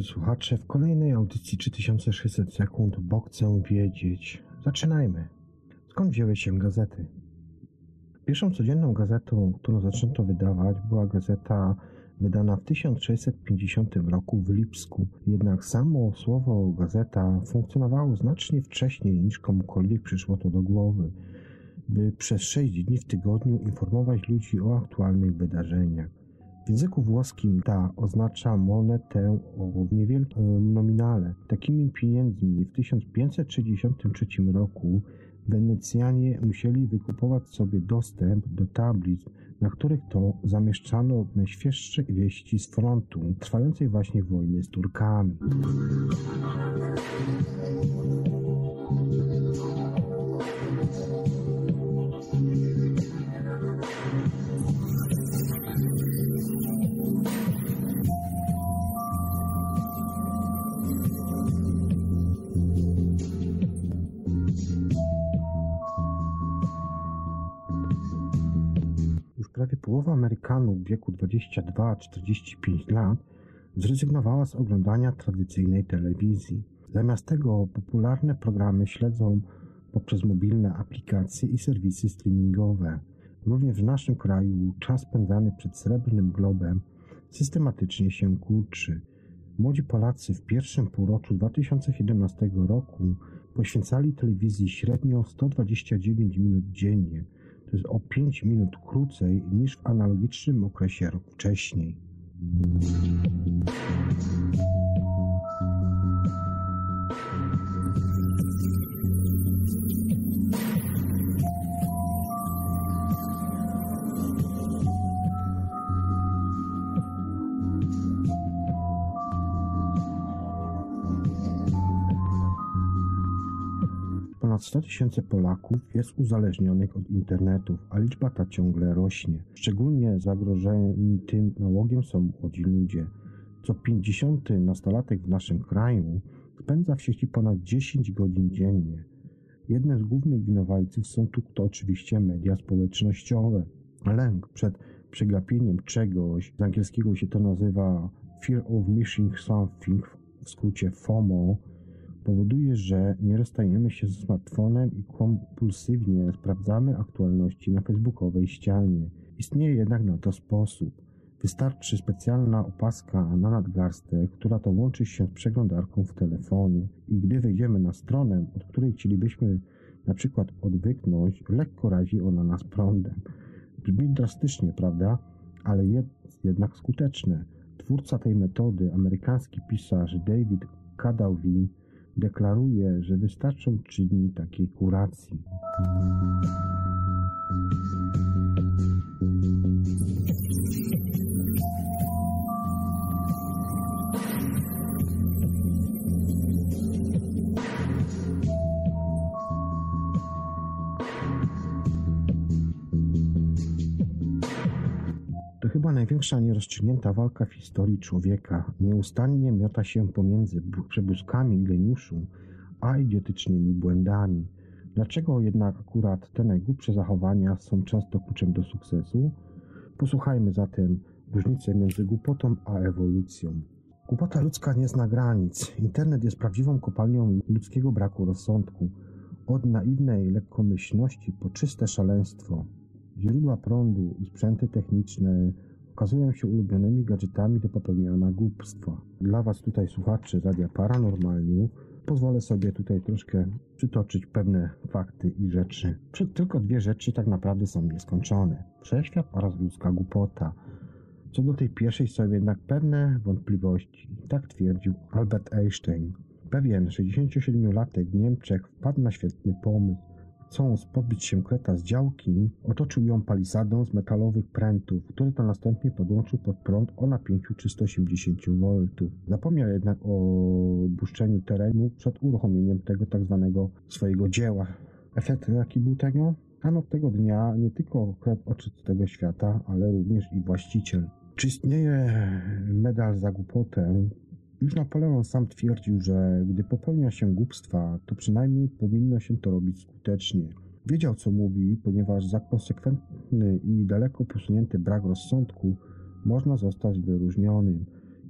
Drodzy słuchacze w kolejnej audycji 3600 sekund, bo chcę wiedzieć. Zaczynajmy. Skąd wzięły się gazety? Pierwszą codzienną gazetą, którą zaczęto wydawać, była gazeta wydana w 1650 roku w Lipsku. Jednak samo słowo gazeta funkcjonowało znacznie wcześniej niż komukolwiek przyszło to do głowy, by przez 6 dni w tygodniu informować ludzi o aktualnych wydarzeniach. Języku włoskim ta oznacza monetę o niewielkim nominale. Takimi pieniędzmi w 1563 roku Wenecjanie musieli wykupować sobie dostęp do tablic, na których to zamieszczano najświeższe wieści z frontu trwającej właśnie wojny z Turkami. Prawie połowa Amerykanów w wieku 22-45 lat zrezygnowała z oglądania tradycyjnej telewizji. Zamiast tego popularne programy śledzą poprzez mobilne aplikacje i serwisy streamingowe. Również w naszym kraju czas spędzany przed srebrnym globem systematycznie się kurczy. Młodzi Polacy w pierwszym półroczu 2017 roku poświęcali telewizji średnio 129 minut dziennie – o 5 minut krócej niż w analogicznym okresie rok wcześniej. Ponad 100 tysięcy Polaków jest uzależnionych od internetu, a liczba ta ciągle rośnie. Szczególnie zagrożeni tym nałogiem są młodzi ludzie. Co 50 nastolatek w naszym kraju spędza w sieci ponad 10 godzin dziennie. Jednym z głównych winowajców są tu to oczywiście media społecznościowe. Lęk przed przegapieniem czegoś, z angielskiego się to nazywa Fear of Missing Something, w skrócie FOMO, powoduje, że nie rozstajemy się ze smartfonem i kompulsywnie sprawdzamy aktualności na facebookowej ścianie. Istnieje jednak na to sposób. Wystarczy specjalna opaska na nadgarstek, która to łączy się z przeglądarką w telefonie i gdy wejdziemy na stronę, od której chcielibyśmy na przykład odwyknąć, lekko razi ona nas prądem. Brzmi drastycznie, prawda? Ale jest jednak skuteczne. Twórca tej metody, amerykański pisarz David Kadauvi, deklaruje, że wystarczą trzy dni takiej kuracji. Chyba największa nierozstrzygnięta walka w historii człowieka. Nieustannie miota się pomiędzy przebłyskami geniuszu a idiotycznymi błędami. Dlaczego jednak akurat te najgłupsze zachowania są często kluczem do sukcesu? Posłuchajmy zatem różnicy między głupotą a ewolucją. Głupota ludzka nie zna granic. Internet jest prawdziwą kopalnią ludzkiego braku rozsądku. Od naiwnej lekkomyślności po czyste szaleństwo. Źródła prądu i sprzęty techniczne okazują się ulubionymi gadżetami do popełniania głupstwa. Dla Was tutaj słuchaczy Radia Paranormaliów pozwolę sobie tutaj troszkę przytoczyć pewne fakty i rzeczy. Tylko dwie rzeczy tak naprawdę są nieskończone. Wszechświat oraz ludzka głupota. Co do tej pierwszej są jednak pewne wątpliwości. Tak twierdził Albert Einstein. Pewien 67-latek w Niemczech wpadł na świetny pomysł. Chcąc pozbyć się kreta z działki, otoczył ją palisadą z metalowych prętów, które to następnie podłączył pod prąd o napięciu 380 V. Zapomniał jednak o buszczeniu terenu przed uruchomieniem tego tak zwanego swojego dzieła. Efekt jaki był tego? Ano tego dnia nie tylko kret z tego świata, ale również i właściciel. Czy istnieje medal za głupotę? Już Napoleon sam twierdził, że gdy popełnia się głupstwa, to przynajmniej powinno się to robić skutecznie. Wiedział, co mówi, ponieważ za konsekwentny i daleko posunięty brak rozsądku można zostać wyróżnionym.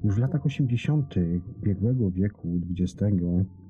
Już w latach 80. ubiegłego wieku XX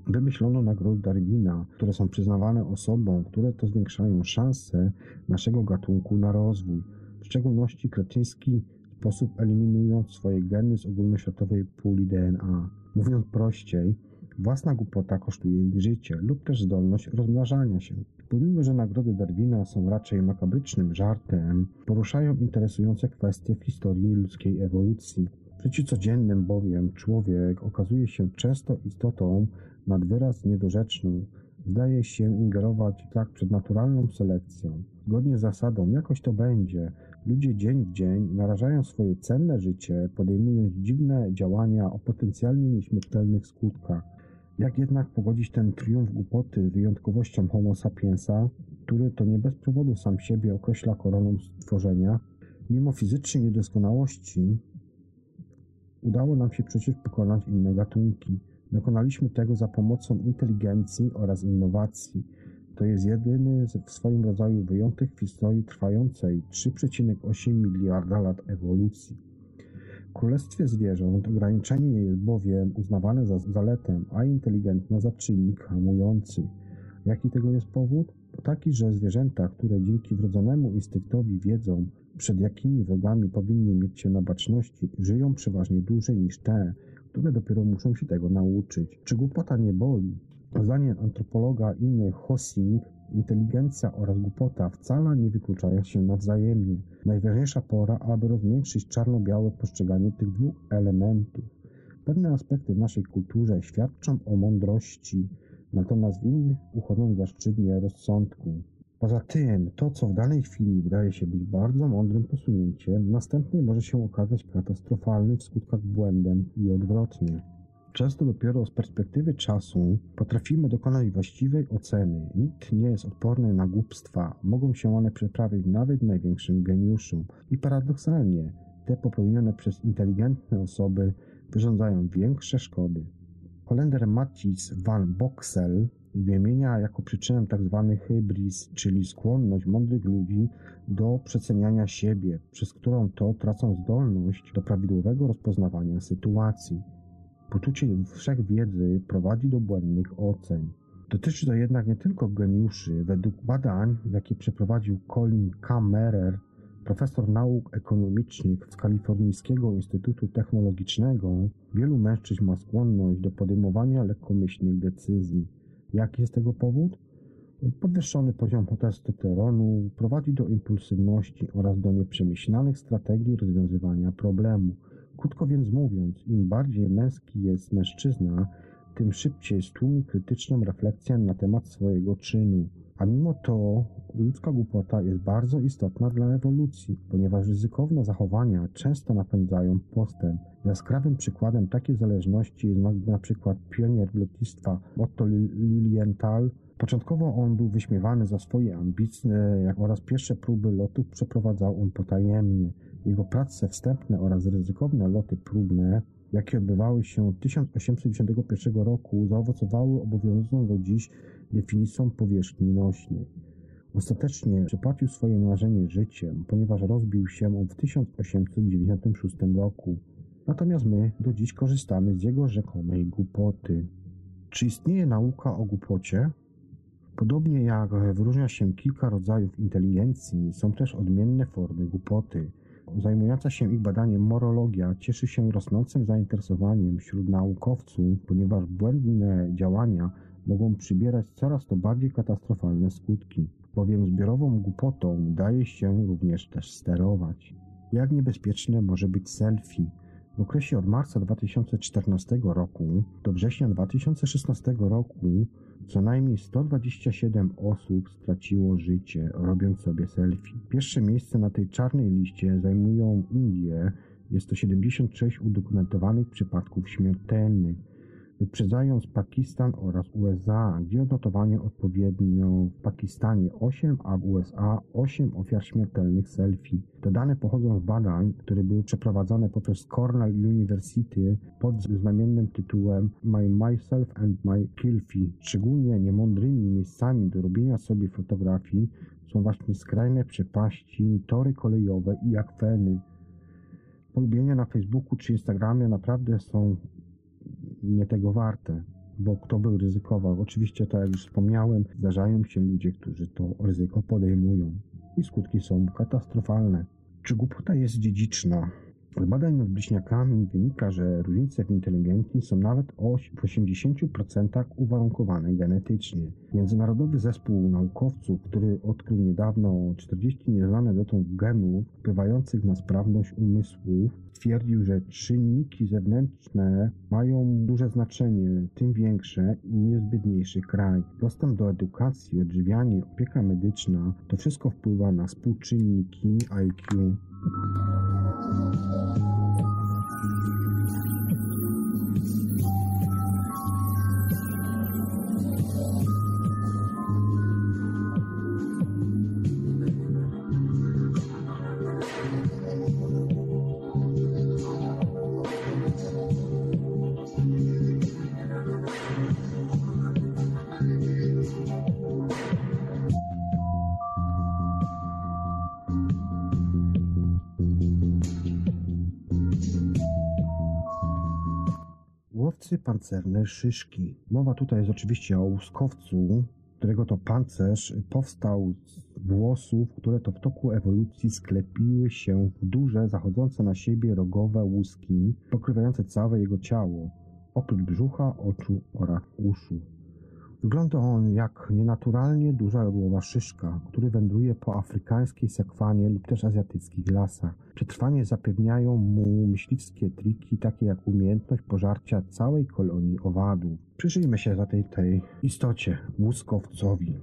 wymyślono nagrody Darwina, które są przyznawane osobom, które to zwiększają szanse naszego gatunku na rozwój. W szczególności kretyński sposób eliminując swoje geny z ogólnoświatowej puli DNA. Mówiąc prościej, własna głupota kosztuje ich życie lub też zdolność rozmnażania się. Pomimo, że nagrody Darwina są raczej makabrycznym żartem, poruszają interesujące kwestie w historii ludzkiej ewolucji. W życiu codziennym bowiem człowiek okazuje się często istotą nad wyraz niedorzeczną, zdaje się ingerować tak przed naturalną selekcją. Zgodnie z zasadą jakoś to będzie, ludzie dzień w dzień narażają swoje cenne życie, podejmując dziwne działania o potencjalnie nieśmiertelnych skutkach. Jak jednak pogodzić ten triumf głupoty z wyjątkowością homo sapiensa, który to nie bez powodu sam siebie określa koroną stworzenia? Mimo fizycznej niedoskonałości udało nam się przecież pokonać inne gatunki. Dokonaliśmy tego za pomocą inteligencji oraz innowacji. To jest jedyny w swoim rodzaju wyjątek w historii trwającej 3,8 miliarda lat ewolucji. W królestwie zwierząt ograniczenie jest bowiem uznawane za zaletę, a inteligentna za czynnik hamujący. Jaki tego jest powód? Taki, że zwierzęta, które dzięki wrodzonemu instynktowi wiedzą, przed jakimi wrogami powinny mieć się na baczności, żyją przeważnie dłużej niż te, które dopiero muszą się tego nauczyć. Czy głupota nie boli? Zdaniem antropologa innych Hossing, inteligencja oraz głupota wcale nie wykluczają się nawzajemnie. Najważniejsza pora, aby rozmiększyć czarno-białe postrzeganie tych dwóch elementów. Pewne aspekty w naszej kulturze świadczą o mądrości, natomiast w innych uchodzą zaszczytnie rozsądku. Poza tym, to co w danej chwili wydaje się być bardzo mądrym posunięciem, następnie może się okazać katastrofalnym w skutkach błędem i odwrotnie. Często dopiero z perspektywy czasu potrafimy dokonać właściwej oceny. Nikt nie jest odporny na głupstwa, mogą się one przeprawić nawet największym geniuszom. I paradoksalnie, te popełnione przez inteligentne osoby wyrządzają większe szkody. Holender Matthijs van Boxel wymienia jako przyczynę tzw. Tak hybris, czyli skłonność mądrych ludzi do przeceniania siebie, przez którą to tracą zdolność do prawidłowego rozpoznawania sytuacji. Poczucie wszechwiedzy prowadzi do błędnych ocen. Dotyczy to jednak nie tylko geniuszy. Według badań, jakie przeprowadził Colin Kammerer, profesor nauk ekonomicznych z Kalifornijskiego Instytutu Technologicznego, wielu mężczyzn ma skłonność do podejmowania lekkomyślnych decyzji. Jaki jest tego powód? Podwyższony poziom testosteronu prowadzi do impulsywności oraz do nieprzemyślanych strategii rozwiązywania problemu. Krótko więc mówiąc, im bardziej męski jest mężczyzna, tym szybciej stłumi krytyczną refleksję na temat swojego czynu. A mimo to ludzka głupota jest bardzo istotna dla ewolucji, ponieważ ryzykowne zachowania często napędzają postęp. Jaskrawym przykładem takiej zależności jest na przykład pionier lotnictwa Otto Lilienthal. Początkowo on był wyśmiewany za swoje ambicje oraz pierwsze próby lotów przeprowadzał on potajemnie. Jego prace wstępne oraz ryzykowne loty próbne, jakie odbywały się 1891 roku, zaowocowały obowiązującą do dziś definicją powierzchni nośnej. Ostatecznie przepłacił swoje marzenie życiem, ponieważ rozbił się on w 1896 roku. Natomiast my do dziś korzystamy z jego rzekomej głupoty. Czy istnieje nauka o głupocie? Podobnie jak wyróżnia się kilka rodzajów inteligencji, są też odmienne formy głupoty. Zajmująca się ich badaniem morologia cieszy się rosnącym zainteresowaniem wśród naukowców, ponieważ błędne działania mogą przybierać coraz to bardziej katastrofalne skutki, bowiem zbiorową głupotą daje się również też sterować. Jak niebezpieczne może być selfie? W okresie od marca 2014 roku do września 2016 roku co najmniej 127 osób straciło życie, robiąc sobie selfie. Pierwsze miejsce na tej czarnej liście zajmują Indie. Jest to 76 udokumentowanych przypadków śmiertelnych wyprzedzając Pakistan oraz USA, gdzie odnotowano odpowiednio w Pakistanie 8, a w USA 8 ofiar śmiertelnych selfie. Te dane pochodzą z badań, które były przeprowadzone poprzez Cornell University pod znamiennym tytułem My Myself and My Kilfie. Szczególnie niemądrymi miejscami do robienia sobie fotografii są właśnie skrajne przepaści, tory kolejowe i akweny. Polubienia na Facebooku czy Instagramie naprawdę są nie tego warte, bo kto by ryzykował? Oczywiście, tak jak już wspomniałem, zdarzają się ludzie, którzy to ryzyko podejmują i skutki są katastrofalne. Czy głupota jest dziedziczna? Z badań nad bliźniakami wynika, że różnice w inteligencji są nawet o 80% uwarunkowane genetycznie. Międzynarodowy zespół naukowców, który odkrył niedawno 40 nieznane dotąd genów wpływających na sprawność umysłów, stwierdził, że czynniki zewnętrzne mają duże znaczenie, tym większe im jest biedniejszy kraj. Dostęp do edukacji, odżywianie, opieka medyczna to wszystko wpływa na współczynniki IQ. Pancerne szyszki. Mowa tutaj jest oczywiście o łuskowcu, którego to pancerz powstał z włosów, które to w toku ewolucji sklepiły się w duże, zachodzące na siebie rogowe łuski, pokrywające całe jego ciało, oprócz brzucha, oczu oraz uszu. Wygląda on jak nienaturalnie duża jodłowa szyszka, który wędruje po afrykańskiej sekwanie lub też azjatyckich lasach. Przetrwanie zapewniają mu myśliwskie triki, takie jak umiejętność pożarcia całej kolonii owadów. Przyjrzyjmy się za tej, tej istocie, łuskowcowi.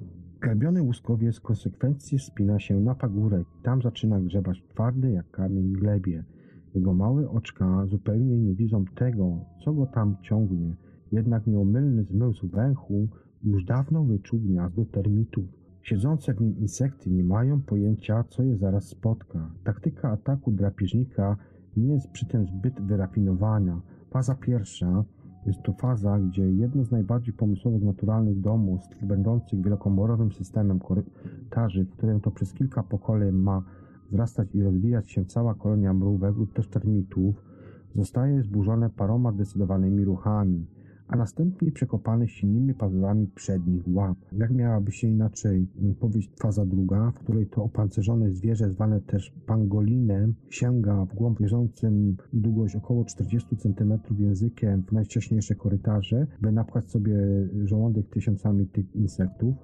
Garbiony łuskowiec w konsekwencji wspina się na pagórek tam zaczyna grzebać twardy jak kamień glebie. Jego małe oczka zupełnie nie widzą tego, co go tam ciągnie, jednak nieomylny zmysł węchu już dawno wyczuł gniazdo termitów. Siedzące w nim insekty nie mają pojęcia, co je zaraz spotka. Taktyka ataku drapieżnika nie jest przy tym zbyt wyrafinowana. Faza pierwsza jest to faza, gdzie jedno z najbardziej pomysłowych naturalnych domostw, będących wielokomorowym systemem korytarzy, w którym to przez kilka pokoleń ma wzrastać i rozwijać się cała kolonia mrówek lub też termitów, zostaje zburzone paroma zdecydowanymi ruchami a następnie przekopany silnymi pazurami przednich łap. Jak miałaby się inaczej powiedzieć faza druga, w której to opancerzone zwierzę, zwane też pangolinem, sięga w głąb wierzącym długość około 40 cm językiem w najwcześniejsze korytarze, by napchać sobie żołądek tysiącami tych insektów.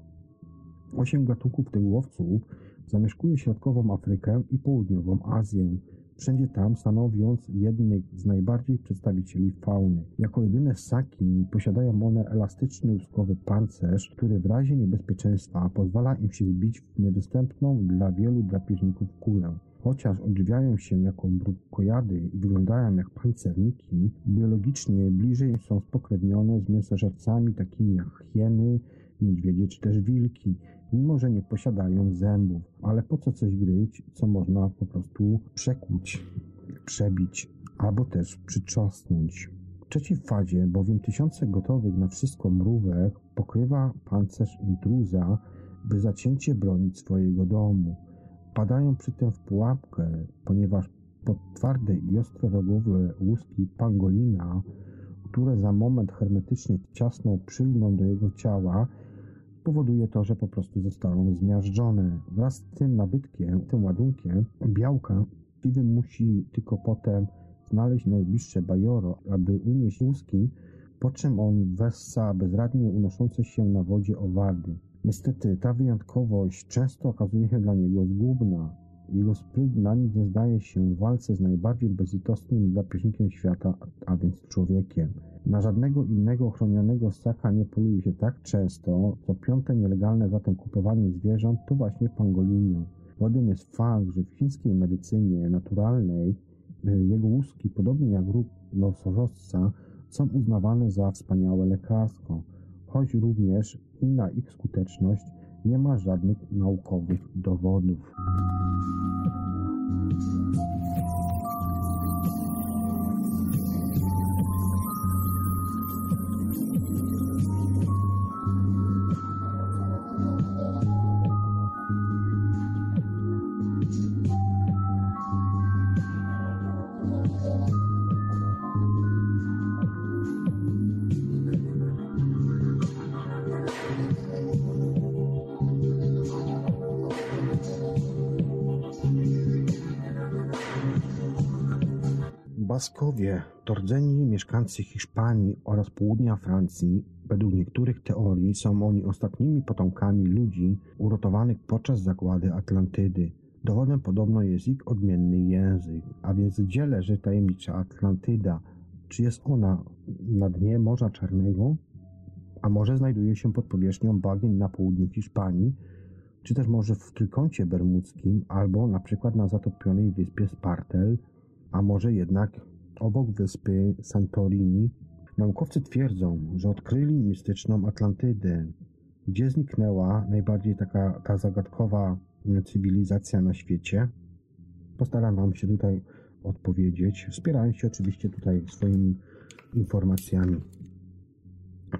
Osiem gatunków tych łowców zamieszkuje środkową Afrykę i południową Azję wszędzie tam stanowiąc jednych z najbardziej przedstawicieli fauny. Jako jedyne ssaki posiadają one elastyczny łuskowy pancerz, który w razie niebezpieczeństwa pozwala im się zbić w niedostępną dla wielu drapieżników kulę. Chociaż odżywiają się jako brukojady i wyglądają jak pancerniki, biologicznie bliżej są spokrewnione z mięsożercami takimi jak hieny, niedźwiedzie czy też wilki, mimo że nie posiadają zębów. Ale po co coś gryźć, co można po prostu przekłuć, przebić albo też przytrzasnąć. trzeciej fazie bowiem tysiące gotowych na wszystko mrówek pokrywa pancerz intruza, by zacięcie bronić swojego domu. Padają przy tym w pułapkę, ponieważ pod twarde i ostrorogowe łuski pangolina, które za moment hermetycznie ciasno przylgną do jego ciała, powoduje to, że po prostu zostaną zmiażdżone. Wraz z tym nabytkiem, tym ładunkiem białka piwy musi tylko potem znaleźć najbliższe bajoro, aby unieść łuski, po czym on wessa bezradnie unoszące się na wodzie owady. Niestety ta wyjątkowość często okazuje się dla niego zgubna. Jego spryt na nic nie zdaje się w walce z najbardziej bezlitosnym drapieżnikiem świata, a więc człowiekiem. Na żadnego innego chronionego ssaka nie poluje się tak często, co piąte nielegalne zatem kupowanie zwierząt to właśnie pangolinio. Ładem jest fakt, że w chińskiej medycynie naturalnej y, jego łuski, podobnie jak róg nosorożca, są uznawane za wspaniałe lekarstwo, choć również i na ich skuteczność nie ma żadnych naukowych dowodów. Baskowie, to rdzeni mieszkańcy Hiszpanii oraz południa Francji, według niektórych teorii są oni ostatnimi potomkami ludzi uratowanych podczas zagłady Atlantydy. Dowodem podobno jest ich odmienny język, a więc gdzie leży tajemnicza Atlantyda? Czy jest ona na dnie Morza Czarnego? A może znajduje się pod powierzchnią bagien na południu Hiszpanii, czy też może w Trójkącie Bermudzkim, albo na przykład na zatopionej wyspie Spartel, a może jednak obok wyspy Santorini. Naukowcy twierdzą, że odkryli mistyczną Atlantydę, gdzie zniknęła najbardziej taka ta zagadkowa cywilizacja na świecie. Postaram Wam się tutaj odpowiedzieć, wspierając się oczywiście tutaj swoimi informacjami.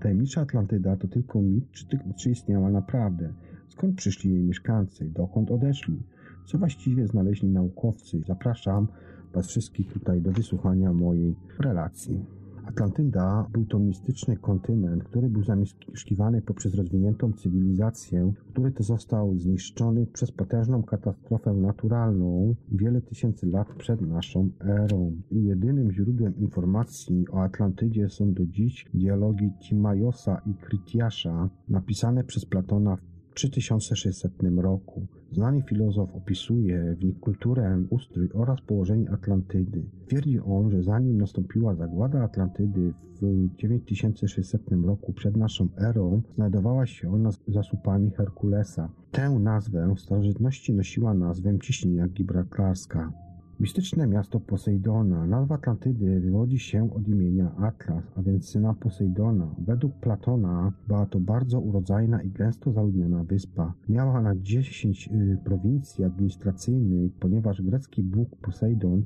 Tajemnicza Atlantyda to tylko mit, czy, czy istniała naprawdę? Skąd przyszli jej mieszkańcy? Dokąd odeszli? Co właściwie znaleźli naukowcy? Zapraszam Was wszystkich tutaj do wysłuchania mojej relacji. Atlantyda był to mistyczny kontynent, który był zamieszkiwany poprzez rozwiniętą cywilizację, który to został zniszczony przez potężną katastrofę naturalną wiele tysięcy lat przed naszą erą. Jedynym źródłem informacji o Atlantydzie są do dziś dialogi Timajosa i Krytiasza, napisane przez Platona w 3600 roku. Znany filozof opisuje w nich kulturę, ustrój oraz położenie Atlantydy. Twierdzi on, że zanim nastąpiła zagłada Atlantydy w 9600 roku przed naszą erą, znajdowała się ona za słupami Herkulesa. Tę nazwę w starożytności nosiła nazwę ciśnienia gibraltarska. Mistyczne miasto Posejdona. Nazwa Atlantydy wywodzi się od imienia Atlas, a więc syna Posejdona. Według Platona była to bardzo urodzajna i gęsto zaludniona wyspa. Miała ona 10 y, prowincji administracyjnych, ponieważ grecki bóg Posejdon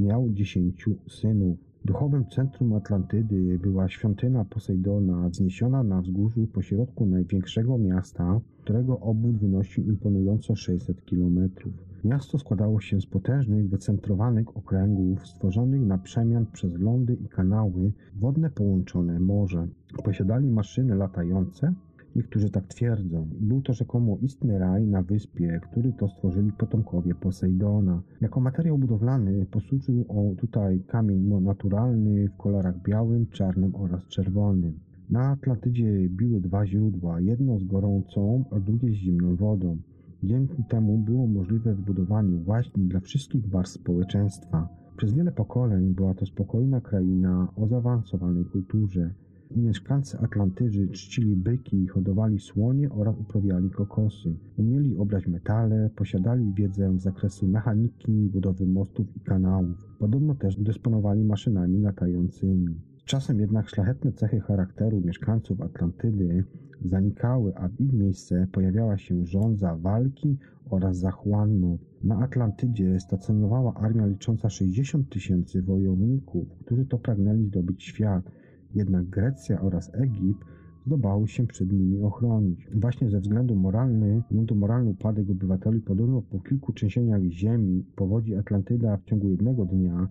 miał 10 synów. Duchowym centrum Atlantydy była świątynia Posejdona, wzniesiona na wzgórzu pośrodku największego miasta, którego obwód wynosił imponująco 600 kilometrów. Miasto składało się z potężnych, wycentrowanych okręgów stworzonych na przemian przez lądy i kanały wodne połączone morze. Posiadali maszyny latające, niektórzy tak twierdzą. Był to rzekomo istny raj na wyspie, który to stworzyli potomkowie Posejdona. Jako materiał budowlany posłużył on tutaj kamień naturalny w kolorach białym, czarnym oraz czerwonym. Na Atlantydzie biły dwa źródła, jedno z gorącą, a drugie z zimną wodą. Dzięki temu było możliwe wybudowanie właśnie dla wszystkich warstw społeczeństwa. Przez wiele pokoleń była to spokojna kraina o zaawansowanej kulturze. Mieszkańcy Atlantyży czcili byki, hodowali słonie oraz uprawiali kokosy. Umieli obrać metale, posiadali wiedzę z zakresu mechaniki, budowy mostów i kanałów. Podobno też dysponowali maszynami latającymi. Czasem jednak szlachetne cechy charakteru mieszkańców Atlantydy zanikały, a w ich miejsce pojawiała się żądza walki oraz zachłannu. Na Atlantydzie stacjonowała armia licząca 60 tysięcy wojowników, którzy to pragnęli zdobyć świat. Jednak Grecja oraz Egipt zdobały się przed nimi ochronić. Właśnie ze względu moralny, względu moralny upadek obywateli podobno po kilku trzęsieniach ziemi powodzi Atlantyda w ciągu jednego dnia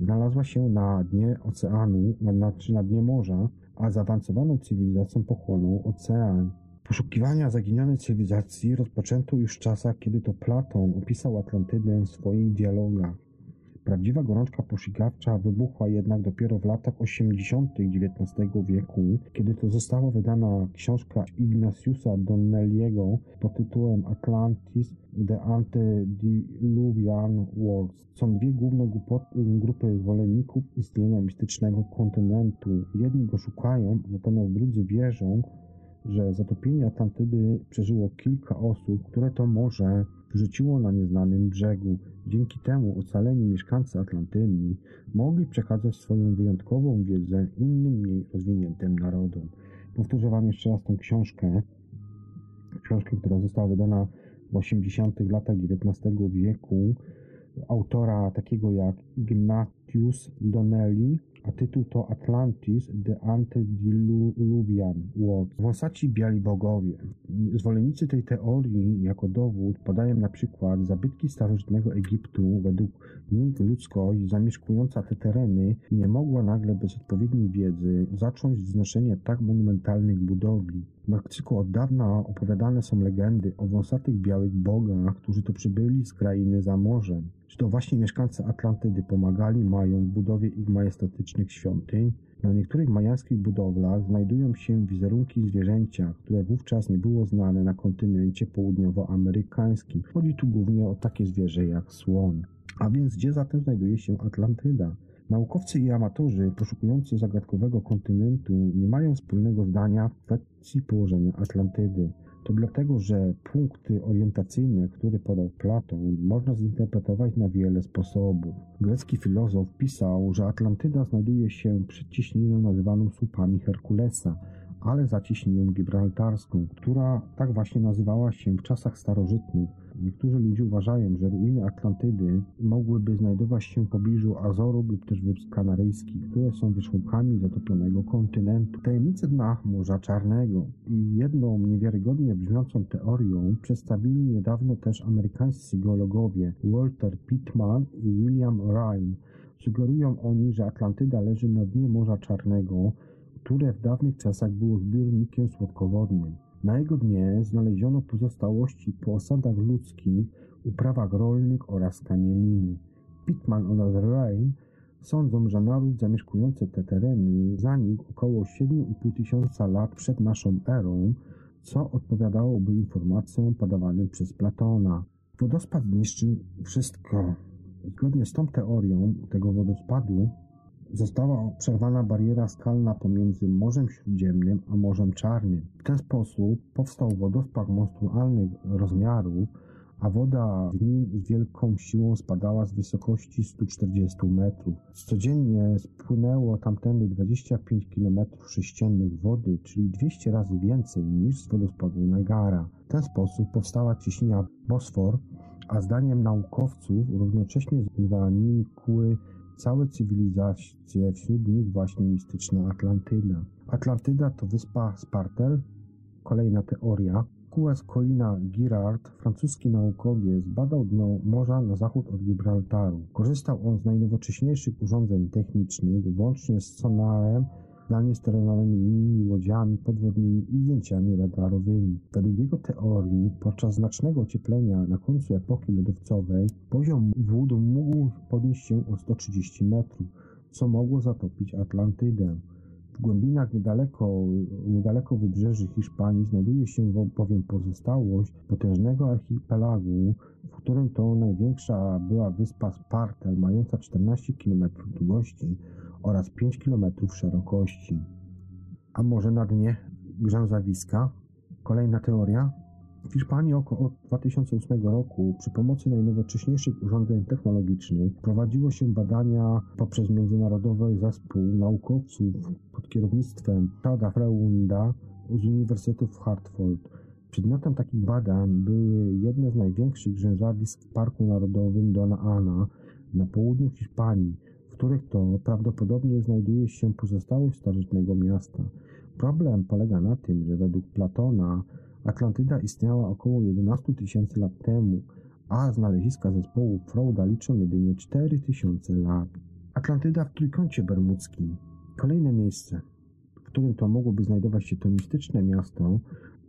znalazła się na dnie oceanu, na, czy na dnie morza, a zaawansowaną cywilizacją pochłonął ocean. Poszukiwania zaginionej cywilizacji rozpoczęto już w czasach, kiedy to Platon opisał Atlantydę w swoich dialogach. Prawdziwa gorączka poszukiwawcza wybuchła jednak dopiero w latach 80. XIX wieku, kiedy to została wydana książka Ignatiusa Donnelly'ego pod tytułem Atlantis The Antediluvian Wars. Są dwie główne grupy zwolenników istnienia mistycznego kontynentu. Jedni go szukają, natomiast drudzy wierzą, że zatopienie Atlantydy przeżyło kilka osób, które to może wrzuciło na nieznanym brzegu. Dzięki temu ocaleni mieszkańcy Atlantydy mogli przekazać swoją wyjątkową wiedzę innym, mniej rozwiniętym narodom. Powtórzę Wam jeszcze raz tą książkę, książkę, która została wydana w 80. latach XIX wieku, autora takiego jak Ignatius Donnelly, a tytuł to Atlantis The Antediluvian World. Wąsaci biali bogowie. Zwolennicy tej teorii jako dowód podają na przykład zabytki starożytnego Egiptu, według nich ludzkość zamieszkująca te tereny nie mogła nagle bez odpowiedniej wiedzy zacząć wznoszenia tak monumentalnych budowli. W Meksyku od dawna opowiadane są legendy o wąsatych białych bogach, którzy to przybyli z krainy za morzem. Czy to właśnie mieszkańcy Atlantydy pomagali Majom w budowie ich majestatycznych świątyń? Na niektórych majańskich budowlach znajdują się wizerunki zwierzęcia, które wówczas nie było znane na kontynencie południowoamerykańskim. Chodzi tu głównie o takie zwierzę jak słoń. A więc gdzie zatem znajduje się Atlantyda? Naukowcy i amatorzy poszukujący zagadkowego kontynentu nie mają wspólnego zdania w kwestii położenia Atlantydy. To dlatego, że punkty orientacyjne, które podał Platon, można zinterpretować na wiele sposobów. Grecki filozof pisał, że Atlantyda znajduje się przed ciśniną nazywaną słupami Herkulesa, ale za gibraltarską, która tak właśnie nazywała się w czasach starożytnych. Niektórzy ludzie uważają, że ruiny Atlantydy mogłyby znajdować się w pobliżu Azorów lub też Wysp Kanaryjskich, które są wierzchołkami zatopionego kontynentu. Tajemnice dna Morza Czarnego i jedną niewiarygodnie brzmiącą teorią przedstawili niedawno też amerykańscy geologowie Walter Pittman i William Ryan. Sugerują oni, że Atlantyda leży na dnie Morza Czarnego, które w dawnych czasach było zbiornikiem słodkowodnym. Na jego dnie znaleziono pozostałości po osadach ludzkich, uprawach rolnych oraz kamieniny. Pittman oraz Rain sądzą, że naród zamieszkujący te tereny zanikł około 7,5 tysiąca lat przed naszą erą, co odpowiadałoby informacjom podawanym przez Platona. Wodospad zniszczył wszystko. Zgodnie z tą teorią tego wodospadu Została przerwana bariera skalna pomiędzy Morzem Śródziemnym a Morzem Czarnym. W ten sposób powstał wodospad monstrualnych rozmiarów, a woda w nim z wielką siłą spadała z wysokości 140 metrów. Codziennie spłynęło tamtędy 25 km sześciennych wody, czyli 200 razy więcej niż z wodospadu Niagara. W ten sposób powstała ciśnienia Bosfor, a zdaniem naukowców równocześnie zanikły całe cywilizacje, wśród nich właśnie mistyczna Atlantyda. Atlantyda to wyspa Spartel, kolejna teoria. Kues Colina Girard, francuski naukowiec, badał dno morza na zachód od Gibraltaru. Korzystał on z najnowocześniejszych urządzeń technicznych, włącznie z sonarem zdalnie sterowanymi łodziami podwodnymi i zdjęciami radarowymi. Według jego teorii, podczas znacznego ocieplenia na końcu epoki lodowcowej, poziom wód mógł podnieść się o 130 metrów, co mogło zatopić Atlantydę. W głębinach niedaleko, niedaleko wybrzeży Hiszpanii znajduje się bowiem pozostałość potężnego archipelagu, w którym to największa była wyspa Spartel, mająca 14 km długości oraz 5 km szerokości. A może na dnie grzęzawiska? Kolejna teoria. W Hiszpanii około 2008 roku przy pomocy najnowocześniejszych urządzeń technologicznych prowadziło się badania poprzez międzynarodowy zespół naukowców pod kierownictwem Chada Freunda z Uniwersytetu w Hartford. Przedmiotem takich badań były jedne z największych rzężarnisk w Parku Narodowym Dona Ana na południu Hiszpanii, których to prawdopodobnie znajduje się pozostałość starożytnego miasta. Problem polega na tym, że według Platona Atlantyda istniała około 11 tysięcy lat temu, a znaleziska zespołu Frauda liczą jedynie 4 tysiące lat. Atlantyda w Trójkącie Bermudzkim. Kolejne miejsce, w którym to mogłoby znajdować się to mistyczne miasto,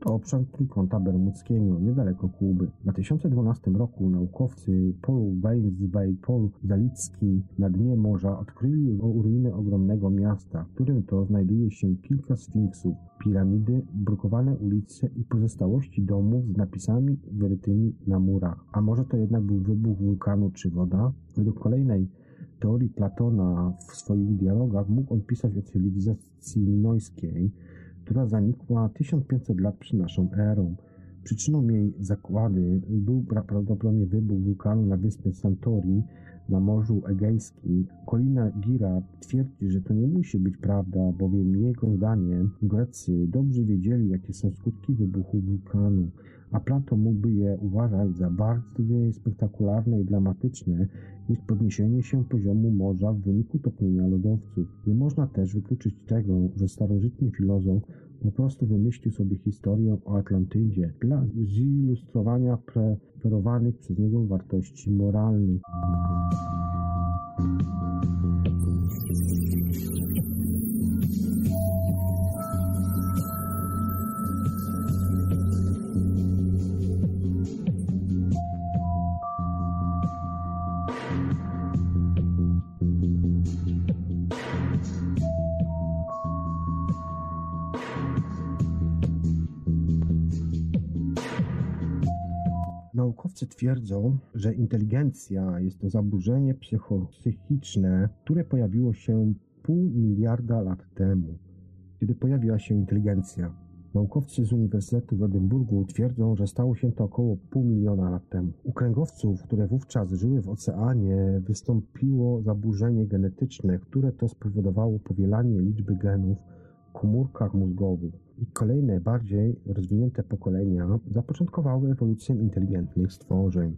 to obszar Trójkąta Bermudzkiego, niedaleko Kuby. W 2012 roku naukowcy Paul Weinswey, Paul Zalicki na dnie morza odkryli ruiny ogromnego miasta, w którym to znajduje się kilka sfinksów, piramidy, brukowane ulice i pozostałości domów z napisami wyrytymi na murach. A może to jednak był wybuch wulkanu czy woda? Według kolejnej teorii Platona w swoich dialogach mógł on pisać o cywilizacji minojskiej, która zanikła 1500 lat przed naszą erą. Przyczyną jej zakłady był prawdopodobnie wybuch wulkanu na wyspie Santori na Morzu Egejskim. Kolina Gira twierdzi, że to nie musi być prawda, bowiem jego zdaniem Grecy dobrze wiedzieli, jakie są skutki wybuchu wulkanu, a Plato mógłby je uważać za bardziej spektakularne i dramatyczne niż podniesienie się poziomu morza w wyniku topnienia lodowców. Nie można też wykluczyć tego, że starożytny filozof po prostu wymyślił sobie historię o Atlantydzie dla zilustrowania preferowanych przez niego wartości moralnych. Naukowcy twierdzą, że inteligencja jest to zaburzenie psychiczne, które pojawiło się pół miliarda lat temu, kiedy pojawiła się inteligencja. Naukowcy z Uniwersytetu w Edynburgu twierdzą, że stało się to około pół miliona lat temu. U kręgowców, które wówczas żyły w oceanie, wystąpiło zaburzenie genetyczne, które to spowodowało powielanie liczby genów komórkach mózgowych i kolejne, bardziej rozwinięte pokolenia zapoczątkowały ewolucję inteligentnych stworzeń.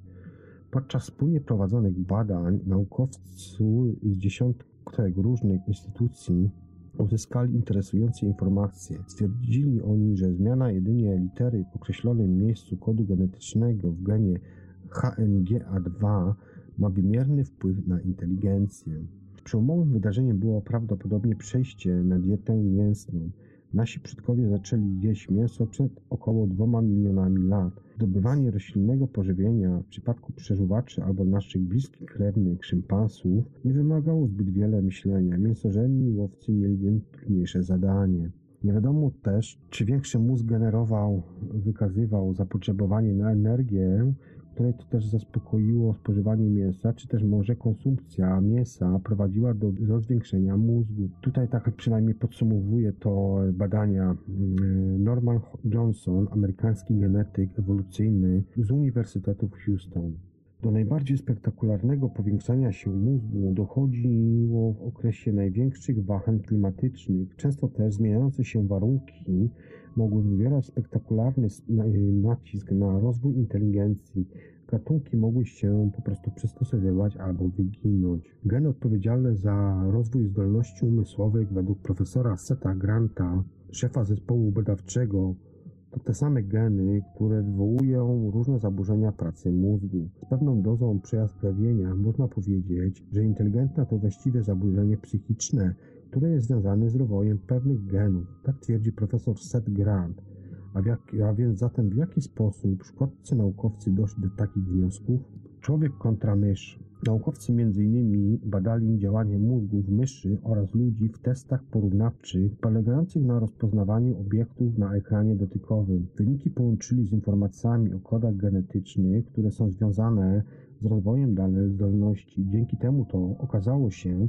Podczas wspólnie prowadzonych badań naukowcy z dziesiątek różnych instytucji uzyskali interesujące informacje. Stwierdzili oni, że zmiana jedynie litery w określonym miejscu kodu genetycznego w genie HMGA2 ma wymierny wpływ na inteligencję. Przełomowym wydarzeniem było prawdopodobnie przejście na dietę mięsną. Nasi przodkowie zaczęli jeść mięso przed około dwoma milionami lat. Zdobywanie roślinnego pożywienia w przypadku przeżuwaczy albo naszych bliskich krewnych szympansów nie wymagało zbyt wiele myślenia. Mięsożerni łowcy mieli więc trudniejsze zadanie. Nie wiadomo też, czy większy mózg generował, wykazywał zapotrzebowanie na energię które to też zaspokoiło spożywanie mięsa, czy też może konsumpcja mięsa prowadziła do, zwiększenia mózgu. Tutaj tak przynajmniej podsumowuje to badania mm, Norman Johnson, amerykański genetyk ewolucyjny z Uniwersytetu w Houston. Do najbardziej spektakularnego powiększania się mózgu dochodziło w okresie największych wahań klimatycznych. Często też zmieniające się warunki mogły wywierać spektakularny nacisk na rozwój inteligencji. Gatunki mogły się po prostu przystosowywać albo wyginąć. Geny odpowiedzialne za rozwój zdolności umysłowych według profesora Seta Granta, szefa zespołu badawczego, to te same geny, które wywołują różne zaburzenia pracy mózgu. Z pewną dozą przejaskrawienia można powiedzieć, że inteligentna to właściwie zaburzenie psychiczne, które jest związane z rozwojem pewnych genów. Tak twierdzi profesor Seth Grant. A, jak, a więc zatem w jaki sposób szkoccy naukowcy doszli do takich wniosków? Człowiek kontra mysz. Naukowcy m.in. badali działanie mózgów myszy oraz ludzi w testach porównawczych polegających na rozpoznawaniu obiektów na ekranie dotykowym. Wyniki połączyli z informacjami o kodach genetycznych, które są związane z rozwojem danej zdolności. Dzięki temu to okazało się,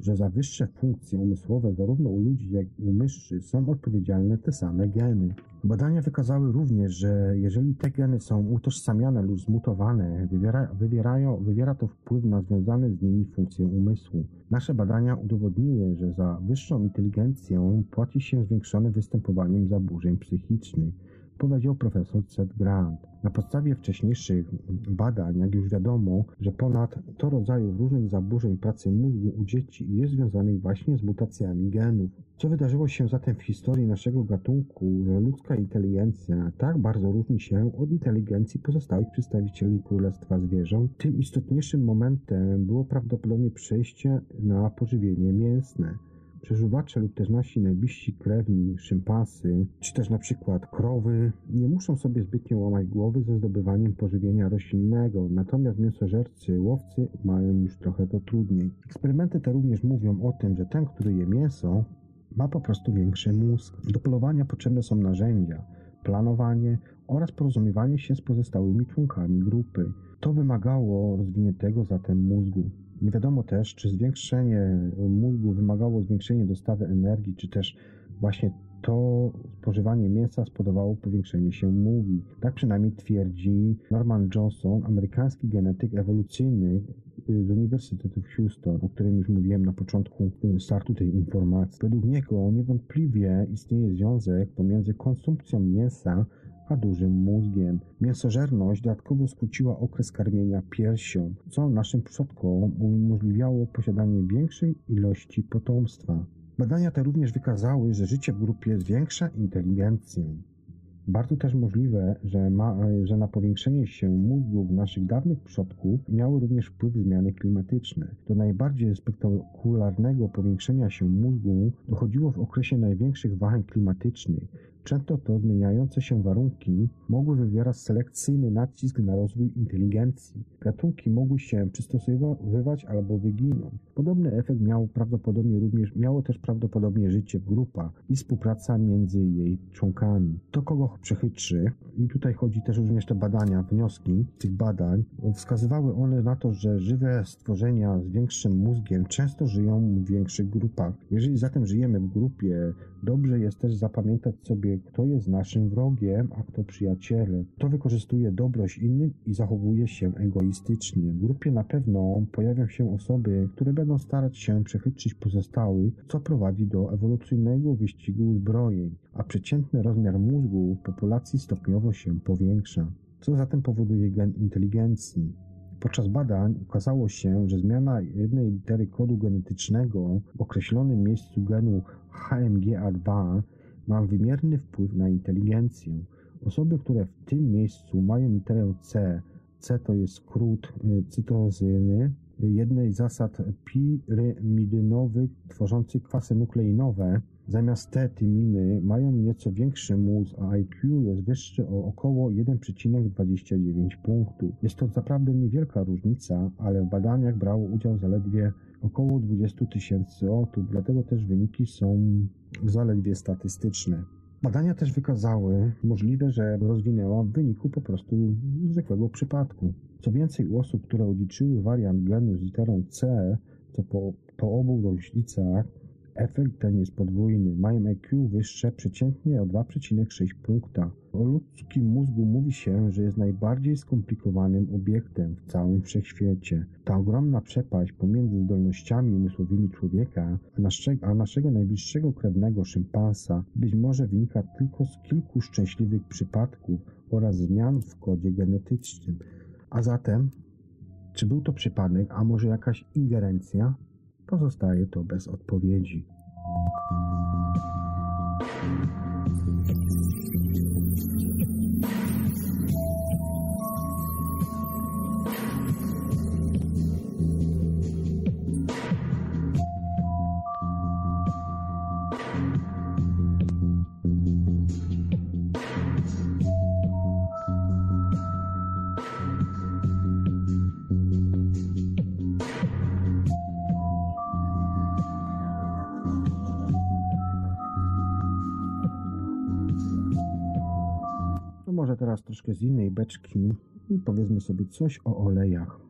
że za wyższe funkcje umysłowe zarówno u ludzi, jak i u myszy są odpowiedzialne te same geny. Badania wykazały również, że jeżeli te geny są utożsamiane lub zmutowane, wywiera, wywierają, wywiera to wpływ na związane z nimi funkcje umysłu. Nasze badania udowodniły, że za wyższą inteligencję płaci się zwiększonym występowaniem zaburzeń psychicznych powiedział profesor Seth Grant. Na podstawie wcześniejszych badań, jak już wiadomo, że ponad 100 rodzajów różnych zaburzeń pracy mózgu u dzieci jest związanych właśnie z mutacjami genów. Co wydarzyło się zatem w historii naszego gatunku, że ludzka inteligencja tak bardzo różni się od inteligencji pozostałych przedstawicieli Królestwa Zwierząt? Tym istotniejszym momentem było prawdopodobnie przejście na pożywienie mięsne przeżuwacze lub też nasi najbliżsi krewni, szympasy, czy też na przykład krowy, nie muszą sobie zbytnio łamać głowy ze zdobywaniem pożywienia roślinnego, natomiast mięsożercy, łowcy mają już trochę to trudniej. Eksperymenty te również mówią o tym, że ten, który je mięso, ma po prostu większy mózg. Do polowania potrzebne są narzędzia, planowanie oraz porozumiewanie się z pozostałymi członkami grupy. To wymagało rozwiniętego zatem mózgu. Nie wiadomo też, czy zwiększenie mózgu wymagało zwiększenia dostawy energii, czy też właśnie to spożywanie mięsa spowodowało powiększenie się mówi. Tak przynajmniej twierdzi Norman Johnson, amerykański genetyk ewolucyjny z Uniwersytetu w Houston, o którym już mówiłem na początku startu tej informacji. Według niego niewątpliwie istnieje związek pomiędzy konsumpcją mięsa a dużym mózgiem. Mięsożerność dodatkowo skróciła okres karmienia piersią, co naszym przodkom umożliwiało posiadanie większej ilości potomstwa. Badania te również wykazały, że życie w grupie zwiększa inteligencję. Bardzo też możliwe, że, ma, że na powiększenie się mózgów naszych dawnych przodków miały również wpływ zmiany klimatyczne. Do najbardziej spektakularnego powiększenia się mózgu dochodziło w okresie największych wahań klimatycznych, Często to zmieniające się warunki mogły wywierać selekcyjny nacisk na rozwój inteligencji. Gatunki mogły się przystosowywać albo wyginąć. Podobny efekt miał prawdopodobnie również, miało też prawdopodobnie życie w grupach i współpraca między jej członkami. To kogo przechytrzy, i tutaj chodzi też również te badania, wnioski tych badań, wskazywały one na to, że żywe stworzenia z większym mózgiem często żyją w większych grupach. Jeżeli zatem żyjemy w grupie, dobrze jest też zapamiętać sobie kto jest naszym wrogiem, a kto przyjacielem. Kto wykorzystuje dobroć innych i zachowuje się egoistycznie. W grupie na pewno pojawią się osoby, które będą starać się przechytrzyć pozostałych, co prowadzi do ewolucyjnego wyścigu uzbrojeń, a przeciętny rozmiar mózgu w populacji stopniowo się powiększa. Co zatem powoduje gen inteligencji? Podczas badań okazało się, że zmiana jednej litery kodu genetycznego w określonym miejscu genu HMGA2 ma wymierny wpływ na inteligencję. Osoby, które w tym miejscu mają literę C, C to jest skrót y, cytozyny, jednej z zasad pirimidynowych tworzących kwasy nukleinowe, zamiast T tyminy mają nieco większy mózg, a IQ jest wyższy o około 1,29 punktu. Jest to zaprawdę niewielka różnica, ale w badaniach brało udział zaledwie około 20 tysięcy osób, dlatego też wyniki są zaledwie statystyczne. Badania też wykazały możliwe, że rozwinęła w wyniku po prostu zwykłego przypadku. Co więcej, u osób, które odziedziczyły wariant genu z literą C, co po, po obu roślicach Efekt ten jest podwójny. Mają IQ wyższe przeciętnie o 2,6 punkta. O ludzkim mózgu mówi się, że jest najbardziej skomplikowanym obiektem w całym wszechświecie. Ta ogromna przepaść pomiędzy zdolnościami umysłowymi człowieka a, naszego, a naszego najbliższego krewnego szympansa być może wynika tylko z kilku szczęśliwych przypadków oraz zmian w kodzie genetycznym. A zatem, czy był to przypadek, a może jakaś ingerencja? Pozostaje to bez odpowiedzi. Troszkę z innej beczki i powiedzmy sobie coś o olejach.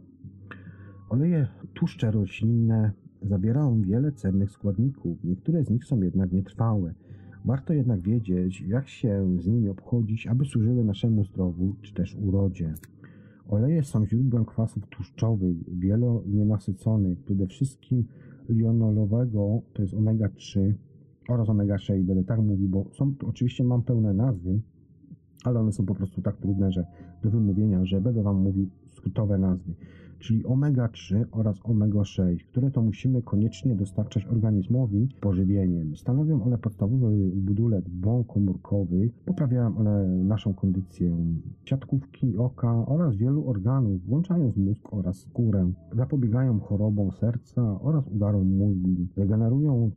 Oleje tłuszcze roślinne zawierają wiele cennych składników, niektóre z nich są jednak nietrwałe. Warto jednak wiedzieć, jak się z nimi obchodzić, aby służyły naszemu zdrowiu czy też urodzie. Oleje są źródłem kwasów tłuszczowych, wielonienasyconych, przede wszystkim linolovego, to jest omega-3 oraz omega-6, będę tak mówił, bo są, oczywiście mam pełne nazwy, ale one są po prostu tak trudne, że do wymówienia, że będę Wam mówił skrótowe nazwy czyli omega-3 oraz omega-6, które to musimy koniecznie dostarczać organizmowi pożywieniem. Stanowią one podstawowy budulec błąd komórkowych, poprawiają one naszą kondycję siatkówki oka oraz wielu organów, włączając mózg oraz skórę. Zapobiegają chorobom serca oraz udarom mózgu, regenerują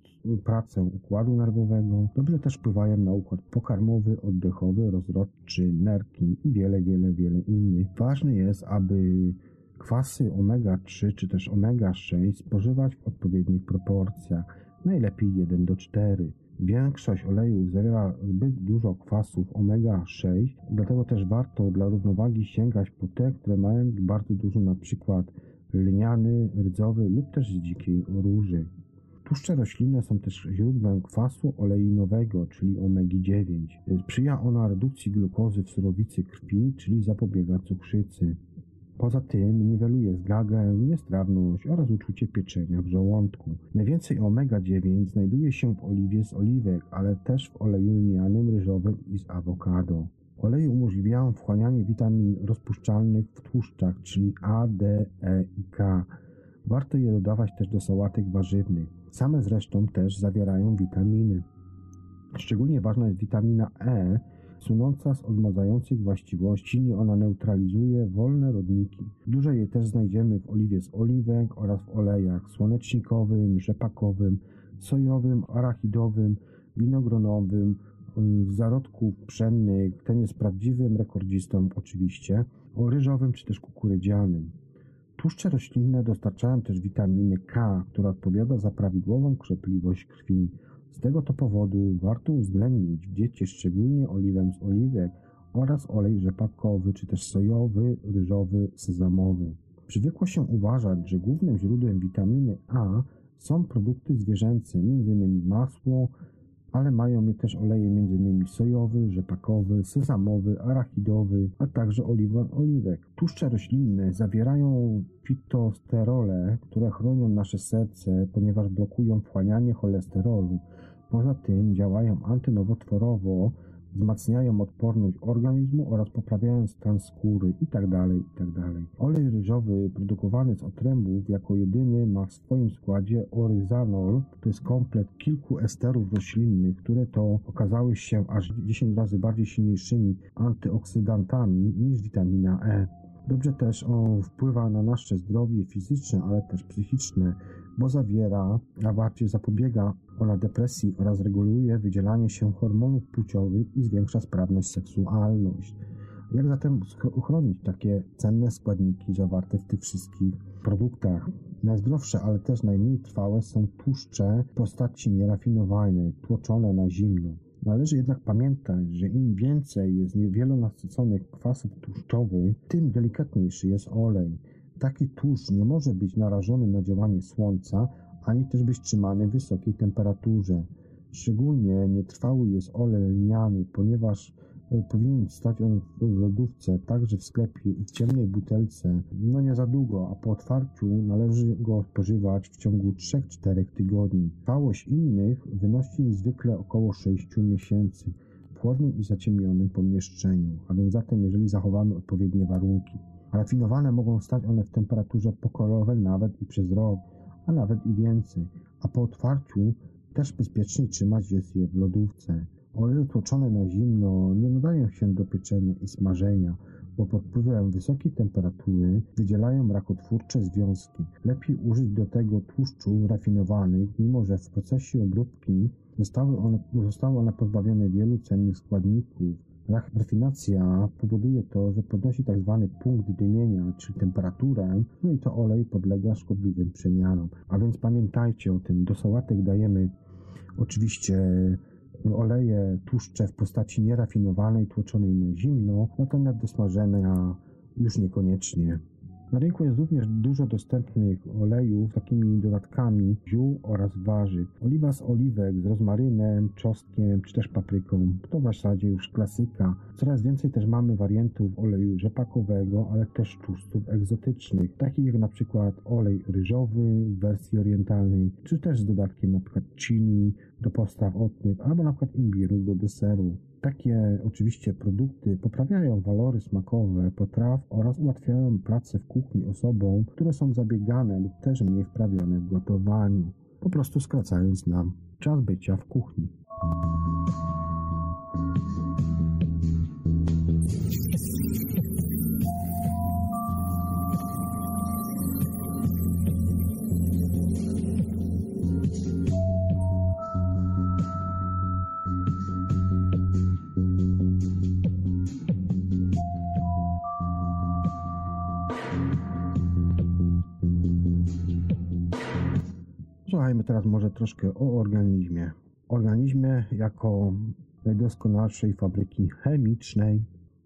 pracę układu nerwowego, dobrze też wpływają na układ pokarmowy, oddechowy, rozrodczy, nerki i wiele, wiele, wiele innych. Ważne jest, aby Kwasy omega-3 czy też omega-6 spożywać w odpowiednich proporcjach, najlepiej 1 do 4. Większość olejów zawiera zbyt dużo kwasów omega-6, dlatego też warto dla równowagi sięgać po te, które mają bardzo dużo przykład lniany, rdzowy lub też z dzikiej róży. Tłuszcze roślinne są też źródłem kwasu oleinowego, czyli omegi-9. Sprzyja ona redukcji glukozy w surowicy krwi, czyli zapobiega cukrzycy. Poza tym niweluje zgagę, niestrawność oraz uczucie pieczenia w żołądku. Najwięcej omega-9 znajduje się w oliwie z oliwek, ale też w oleju lnianym, ryżowym i z awokado. Oleje umożliwiają wchłanianie witamin rozpuszczalnych w tłuszczach, czyli A, D, E i K. Warto je dodawać też do sałatek warzywnych. Same zresztą też zawierają witaminy. Szczególnie ważna jest witamina E, sunąca z odmazających właściwości, nie ona neutralizuje wolne rodniki. Dużo jej też znajdziemy w oliwie z oliwek oraz w olejach słonecznikowym, rzepakowym, sojowym, arachidowym, winogronowym, z zarodków pszennych, ten jest prawdziwym rekordzistą oczywiście, o ryżowym czy też kukurydzianym. Tłuszcze roślinne dostarczają też witaminy K, która odpowiada za prawidłową krzepliwość krwi. Z tego to powodu warto uwzględnić w diecie szczególnie oliwę z oliwek oraz olej rzepakowy, czy też sojowy, ryżowy, sezamowy. Przywykło się uważać, że głównym źródłem witaminy A są produkty zwierzęce, m.in. masło, ale mają je też oleje m.in. sojowy, rzepakowy, sezamowy, arachidowy, a także oliwa oliwek. Tłuszcze roślinne zawierają fitosterole, które chronią nasze serce, ponieważ blokują wchłanianie cholesterolu. Poza tym działają antynowotworowo, wzmacniają odporność organizmu oraz poprawiają stan skóry itd. Tak itd. Tak Olej ryżowy produkowany z otrębów jako jedyny ma w swoim składzie oryzanol, to jest komplet kilku esterów roślinnych, które to okazały się aż 10 razy bardziej silniejszymi antyoksydantami niż witamina E. Dobrze też on wpływa na nasze zdrowie fizyczne, ale też psychiczne, bo zawiera, a bardziej zapobiega ona depresji oraz reguluje wydzielanie się hormonów płciowych i zwiększa sprawność seksualność. Jak zatem uchronić takie cenne składniki zawarte w tych wszystkich produktach? Najzdrowsze, ale też najmniej trwałe są tłuszcze w postaci nierafinowanej, tłoczone na zimno. Należy jednak pamiętać, że im więcej jest niewielonasyconych kwasów tłuszczowych, tym delikatniejszy jest olej. Taki tłuszcz nie może być narażony na działanie słońca, ani też być trzymany w wysokiej temperaturze. Szczególnie nietrwały jest olej lniany, ponieważ e, powinien stać on w lodówce, także w sklepie i w ciemnej butelce, no nie za długo, a po otwarciu należy go spożywać w ciągu 3-4 tygodni. Trwałość innych wynosi zwykle około 6 miesięcy w chłodnym i zaciemnionym pomieszczeniu, a więc zatem jeżeli zachowamy odpowiednie warunki. Rafinowane mogą stać one w temperaturze pokojowej nawet i przez rok, a nawet i więcej, a po otwarciu też bezpiecznie trzymać jest je w lodówce. Oleje tłoczone na zimno nie nadają się do pieczenia i smażenia, bo pod wpływem wysokiej temperatury wydzielają rakotwórcze związki. Lepiej użyć do tego tłuszczu rafinowanych, mimo że w procesie obróbki zostały one, zostały one pozbawione wielu cennych składników, Rafinacja powoduje to, że podnosi tzw. Tak punkt dymienia, czyli temperaturę, no i to olej podlega szkodliwym przemianom. A więc pamiętajcie o tym, do sałatek dajemy oczywiście oleje, tłuszcze w postaci nierafinowanej, tłoczonej na zimno, natomiast do smażenia już niekoniecznie. Na rynku jest również dużo dostępnych olejów z takimi dodatkami ziół oraz warzyw. Oliwa z oliwek z rozmarynem, czosnkiem czy też papryką. To w zasadzie już klasyka. Coraz więcej też mamy wariantów oleju rzepakowego, ale też tłustów egzotycznych, takich jak na przykład olej ryżowy w wersji orientalnej, czy też z dodatkiem przykład chili do postaw otnych, albo na przykład imbiru do deseru. Takie oczywiście produkty poprawiają walory smakowe potraw oraz ułatwiają pracę w kuchni osobom, które są zabiegane lub też mniej wprawione w gotowaniu, po prostu skracając nam czas bycia w kuchni. Słuchajmy teraz może troszkę o organizmie. Organizmie jako najdoskonalszej fabryki chemicznej.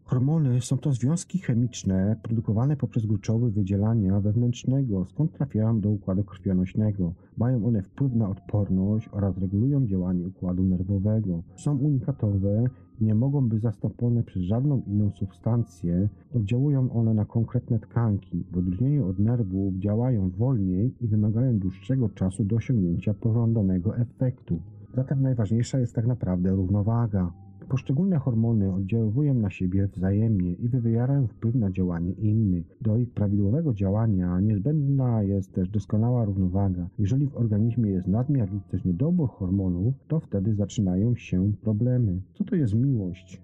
Hormony są to związki chemiczne produkowane poprzez gruczoły wydzielania wewnętrznego, skąd trafiają do układu krwionośnego. Mają one wpływ na odporność oraz regulują działanie układu nerwowego. Są unikatowe nie mogą być zastąpione przez żadną inną substancję, oddziałują one na konkretne tkanki. W odróżnieniu od nerwów działają wolniej i wymagają dłuższego czasu do osiągnięcia pożądanego efektu. Zatem najważniejsza jest tak naprawdę równowaga. Poszczególne hormony oddziałują na siebie wzajemnie i wywierają wpływ na działanie innych. Do ich prawidłowego działania niezbędna jest też doskonała równowaga. Jeżeli w organizmie jest nadmiar lub też niedobór hormonów, to wtedy zaczynają się problemy. Co to jest miłość?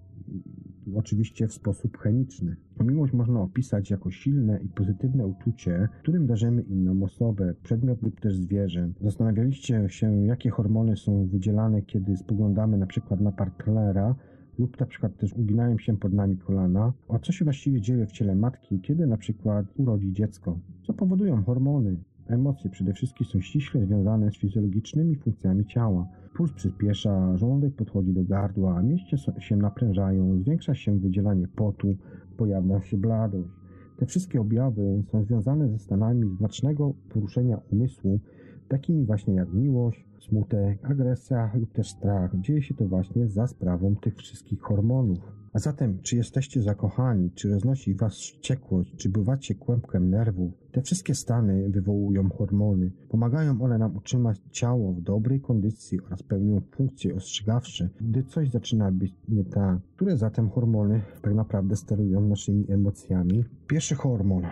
Oczywiście w sposób chemiczny. Miłość można opisać jako silne i pozytywne uczucie, którym darzymy inną osobę, przedmiot lub też zwierzę. Zastanawialiście się, jakie hormony są wydzielane, kiedy spoglądamy na przykład na partnera, lub na przykład też uginają się pod nami kolana. O co się właściwie dzieje w ciele matki, kiedy na przykład urodzi dziecko? Co powodują hormony? Emocje przede wszystkim są ściśle związane z fizjologicznymi funkcjami ciała. Puls przyspiesza, żołądek podchodzi do gardła, mięśnie się naprężają, zwiększa się wydzielanie potu, pojawia się bladość. Te wszystkie objawy są związane ze stanami znacznego poruszenia umysłu, takimi właśnie jak miłość, smutek, agresja lub też strach. Dzieje się to właśnie za sprawą tych wszystkich hormonów. A zatem, czy jesteście zakochani, czy roznosi was wściekłość, czy bywacie kłębkiem nerwów, te wszystkie stany wywołują hormony. Pomagają one nam utrzymać ciało w dobrej kondycji oraz pełnią funkcje ostrzegawcze, gdy coś zaczyna być nie tak. Które zatem hormony tak naprawdę sterują naszymi emocjami? Pierwszy hormon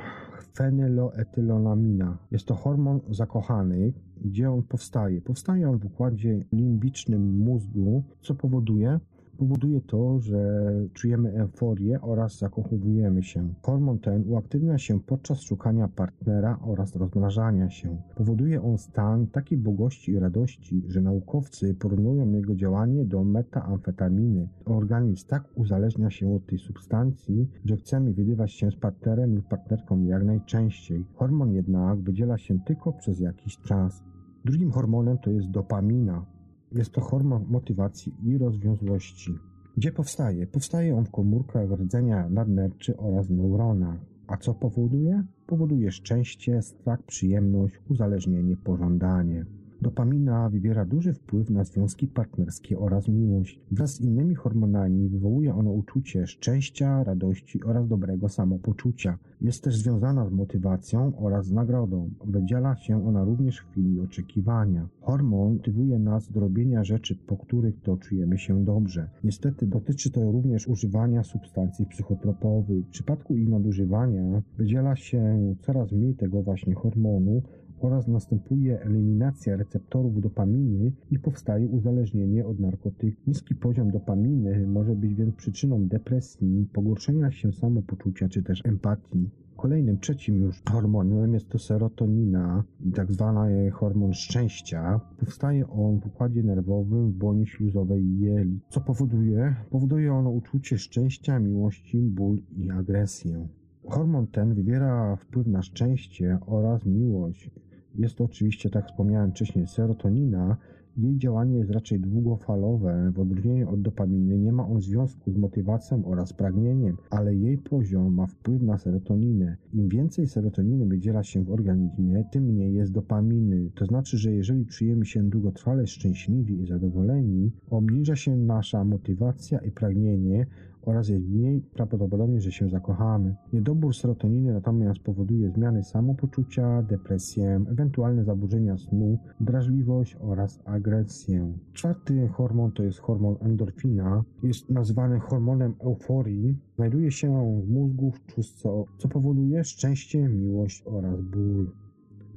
fenyloetylolamina. Jest to hormon zakochany, gdzie on powstaje? Powstaje on w układzie limbicznym mózgu, co powoduje, powoduje to, że czujemy euforię oraz zakochujemy się. Hormon ten uaktywnia się podczas szukania partnera oraz rozmnażania się. Powoduje on stan takiej bogości i radości, że naukowcy porównują jego działanie do metaamfetaminy. Organizm tak uzależnia się od tej substancji, że chcemy widywać się z partnerem lub partnerką jak najczęściej. Hormon jednak wydziela się tylko przez jakiś czas. Drugim hormonem to jest dopamina. Jest to hormon motywacji i rozwiązłości. Gdzie powstaje? Powstaje on w komórkach rdzenia nadnerczy oraz neuronach. A co powoduje? Powoduje szczęście, strach, przyjemność, uzależnienie, pożądanie. Dopamina wywiera duży wpływ na związki partnerskie oraz miłość. Wraz z innymi hormonami wywołuje ono uczucie szczęścia, radości oraz dobrego samopoczucia. Jest też związana z motywacją oraz nagrodą. Wydziela się ona również w chwili oczekiwania. Hormon motywuje nas do robienia rzeczy, po których to czujemy się dobrze. Niestety dotyczy to również używania substancji psychotropowych. W przypadku ich nadużywania wydziela się coraz mniej tego właśnie hormonu, oraz następuje eliminacja receptorów dopaminy i powstaje uzależnienie od narkotyków. Niski poziom dopaminy może być więc przyczyną depresji, pogorszenia się samopoczucia czy też empatii. Kolejnym, trzecim już hormonem jest to serotonina, tak zwany hormon szczęścia. Powstaje on w układzie nerwowym w błonie śluzowej jeli. Co powoduje? Powoduje ono uczucie szczęścia, miłości, ból i agresję. Hormon ten wywiera wpływ na szczęście oraz miłość. Jest to oczywiście, tak wspomniałem wcześniej, serotonina Jej działanie jest raczej długofalowe. W odróżnieniu od dopaminy nie ma on związku z motywacją oraz pragnieniem, ale jej poziom ma wpływ na serotoninę. Im więcej serotoniny wydziela się w organizmie, tym mniej jest dopaminy. To znaczy, że jeżeli czujemy się długotrwale szczęśliwi i zadowoleni, obniża się nasza motywacja i pragnienie, oraz jest mniej prawdopodobnie, że się zakochamy. Niedobór serotoniny natomiast powoduje zmiany samopoczucia, depresję, ewentualne zaburzenia snu, drażliwość oraz agresję. Czwarty hormon to jest hormon endorfina. Jest nazywany hormonem euforii. Znajduje się w mózgu w czustce, co powoduje szczęście, miłość oraz ból.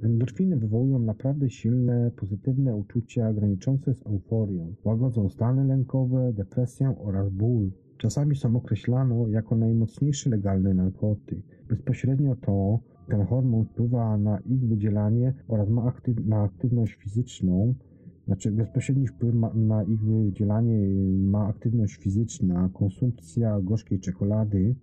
Endorfiny wywołują naprawdę silne, pozytywne uczucia graniczące z euforią. Łagodzą stany lękowe, depresję oraz ból. Czasami są określane jako najmocniejszy legalny narkotyk. Bezpośrednio to ten hormon wpływa na ich wydzielanie oraz ma aktyw na aktywność fizyczną, znaczy bezpośredni wpływ na ich wydzielanie ma aktywność fizyczna, konsumpcja gorzkiej czekolady,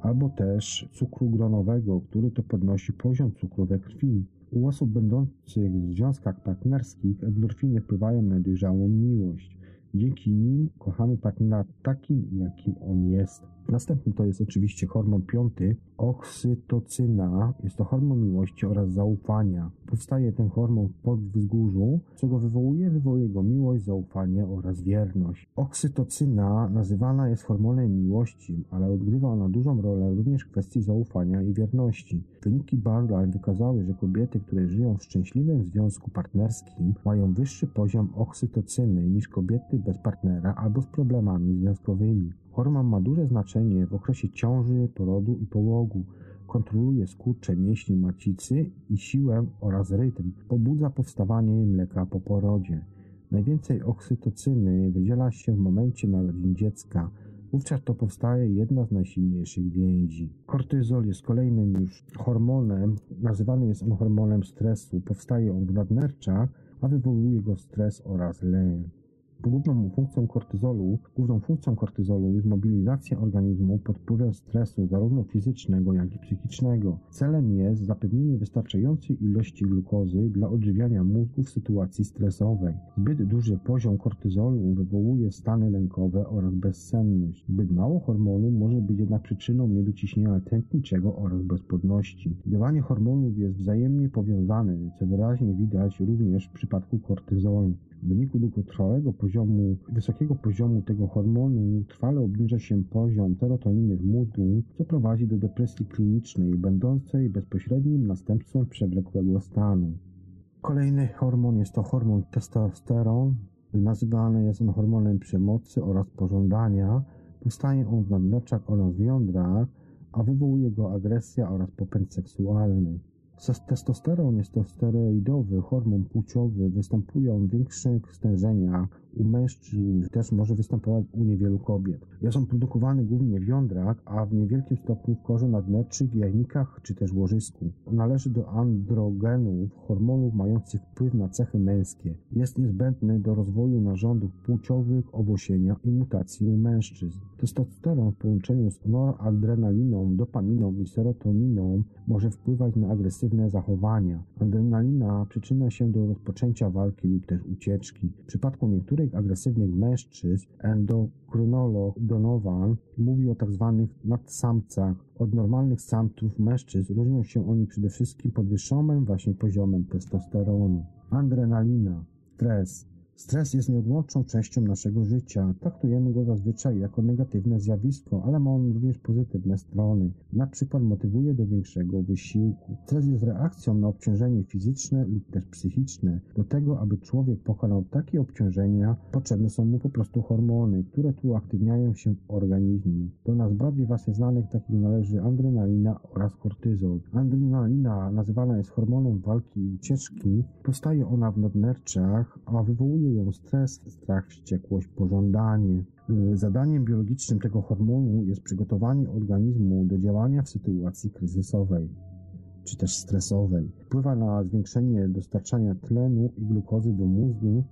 albo też cukru gronowego, który to podnosi poziom cukru we krwi. U osób będących w związkach partnerskich endorfiny wpływają na dojrzałą miłość. Dzięki nim kochamy partnera takim, jakim on jest. Następny to jest oczywiście hormon piąty, oksytocyna. Jest to hormon miłości oraz zaufania. Powstaje ten hormon w podwzgórzu. Co go wywołuje? Wywołuje go miłość, zaufanie oraz wierność. Oksytocyna nazywana jest hormonem miłości, ale odgrywa ona dużą rolę również w kwestii zaufania i wierności. Wyniki badań wykazały, że kobiety, które żyją w szczęśliwym związku partnerskim, mają wyższy poziom oksytocyny niż kobiety bez partnera albo z problemami związkowymi. Hormon ma duże znaczenie w okresie ciąży, porodu i połogu. Kontroluje skurcze mięśni macicy i siłę oraz rytm. Pobudza powstawanie mleka po porodzie. Najwięcej oksytocyny wydziela się w momencie narodzin dziecka. Wówczas to powstaje jedna z najsilniejszych więzi. Kortyzol jest kolejnym już hormonem. Nazywany jest on hormonem stresu. Powstaje on w nadnerczach, a wywołuje go stres oraz lęk. Główną funkcją kortyzolu, główną funkcją kortyzolu jest mobilizacja organizmu pod wpływem stresu zarówno fizycznego, jak i psychicznego. Celem jest zapewnienie wystarczającej ilości glukozy dla odżywiania mózgu w sytuacji stresowej. Zbyt duży poziom kortyzolu wywołuje stany lękowe oraz bezsenność. Zbyt mało hormonu może być jednak przyczyną niedociśnienia tętniczego oraz bezpłodności. Dawanie hormonów jest wzajemnie powiązane, co wyraźnie widać również w przypadku kortyzolu. W wyniku długotrwałego poziomu, wysokiego poziomu tego hormonu trwale obniża się poziom serotoniny w mózgu, co prowadzi do depresji klinicznej, będącej bezpośrednim następstwem przewlekłego stanu. Kolejny hormon jest to hormon testosteron. Nazywany jest on hormonem przemocy oraz pożądania. Powstaje on w nadnerczach oraz w jądrach, a wywołuje go agresja oraz popęd seksualny. Testosteron jest to steroidowy hormon płciowy, występuje on w większych stężeniach u mężczyzn, też może występować u niewielu kobiet. Jest on produkowany głównie w jądrach, a w niewielkim stopniu w korze nadnerczych, jajnikach czy też łożysku. Należy do androgenów, hormonów mających wpływ na cechy męskie. Jest niezbędny do rozwoju narządów płciowych, owłosienia i mutacji u mężczyzn. Testosteron w połączeniu z noradrenaliną, dopaminą i serotoniną może wpływać na agresywne zachowania. Adrenalina przyczynia się do rozpoczęcia walki lub też ucieczki. W przypadku niektórych agresywnych mężczyzn endokrynolog Donovan mówi o tzw. Tak nadsamcach. Od normalnych samców mężczyzn różnią się oni przede wszystkim podwyższonym właśnie poziomem testosteronu. Adrenalina, stres, Stres jest nieodłączną częścią naszego życia. Traktujemy go zazwyczaj jako negatywne zjawisko, ale ma on również pozytywne strony. Na przykład motywuje do większego wysiłku. Stres jest reakcją na obciążenie fizyczne lub też psychiczne. Do tego, aby człowiek pokonał takie obciążenia, potrzebne są mu po prostu hormony, które tu uaktywniają się w organizmie. Do nas bardziej właśnie znanych takich należy adrenalina oraz kortyzol. Adrenalina nazywana jest hormonem walki i ucieczki. Powstaje ona w nadnerczach, a wywołuje ją stres, strach, wściekłość, pożądanie. Y, zadaniem biologicznym tego hormonu jest przygotowanie organizmu do działania w sytuacji kryzysowej czy też stresowej. Wpływa na zwiększenie dostarczania tlenu i glukozy do mózgu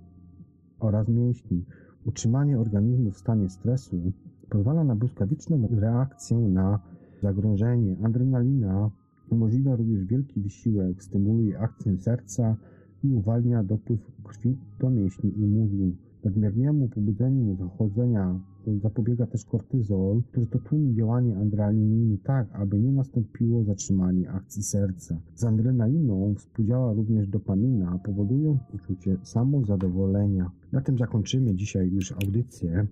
oraz mięśni. Utrzymanie organizmu w stanie stresu pozwala na błyskawiczną reakcję na zagrożenie. Adrenalina umożliwia również wielki wysiłek, stymuluje akcję serca, i uwalnia dopływ krwi do mięśni i mózgu. Nadmiernemu pobudzeniu zachodzenia zapobiega też kortyzol, który to tłumi działanie adrenaliny tak, aby nie nastąpiło zatrzymanie akcji serca. Z adrenaliną współdziała również dopamina, powodując uczucie samozadowolenia. Na tym zakończymy dzisiaj już audycję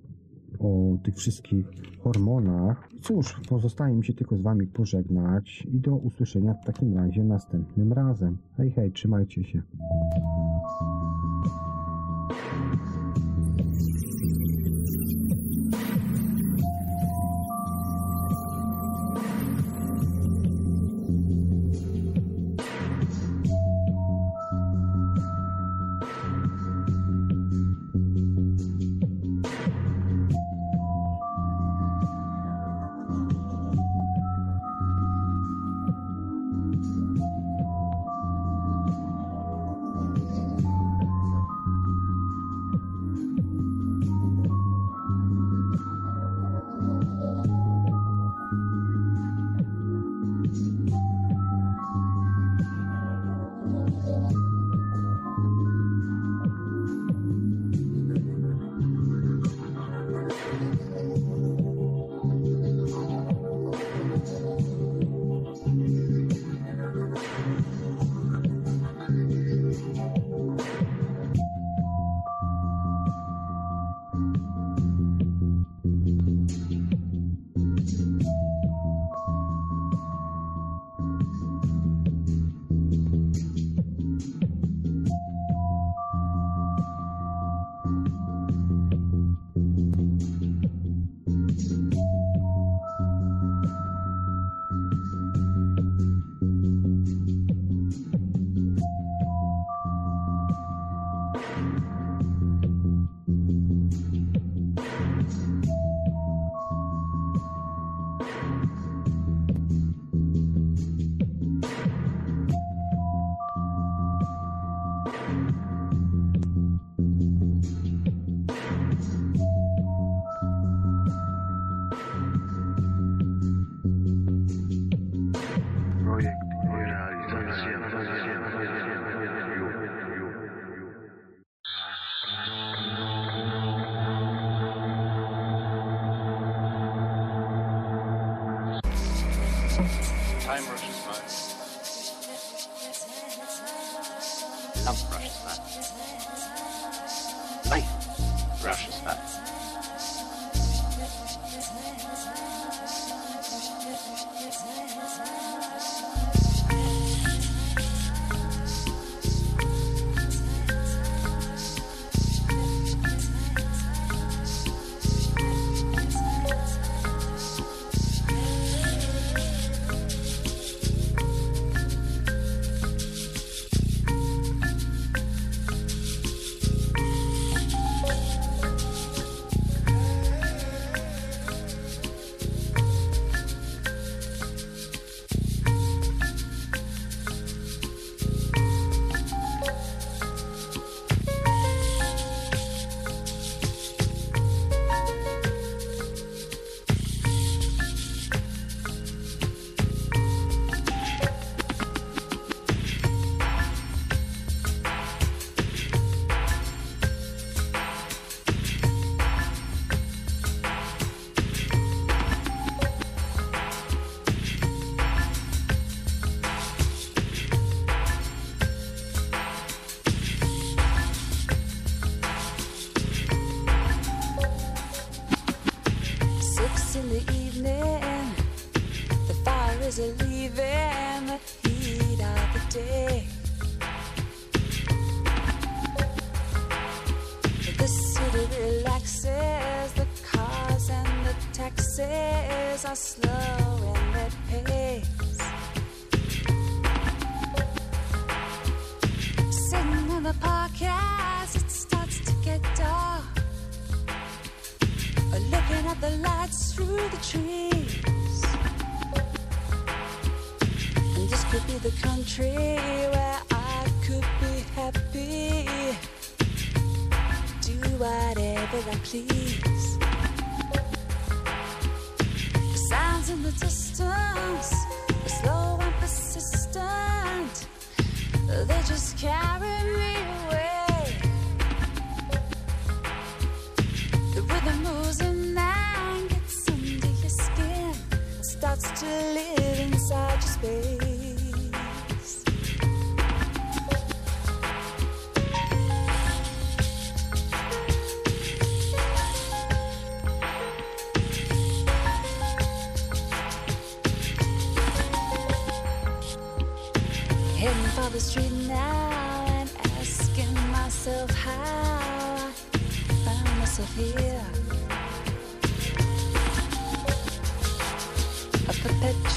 o tych wszystkich hormonach. Cóż, pozostaje mi się tylko z Wami pożegnać i do usłyszenia w takim razie następnym razem. Hej, hej, trzymajcie się.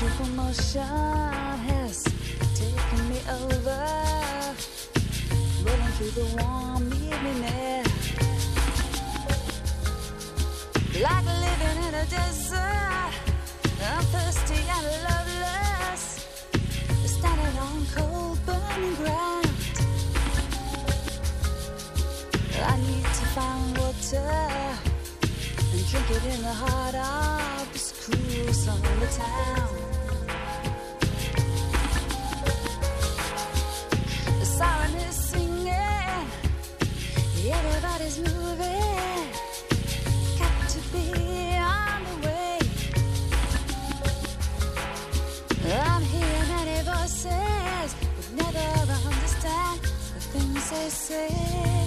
Perpetual motion has taken me over, rolling through the warm evening air. Like living in a desert, I'm thirsty and loveless, standing on cold, burning ground. I need to find water and drink it in the heart of this cruel summer town. Siren is singing, everybody's moving. Got to be on the way. I'm hearing many voices, but never understand the things they say.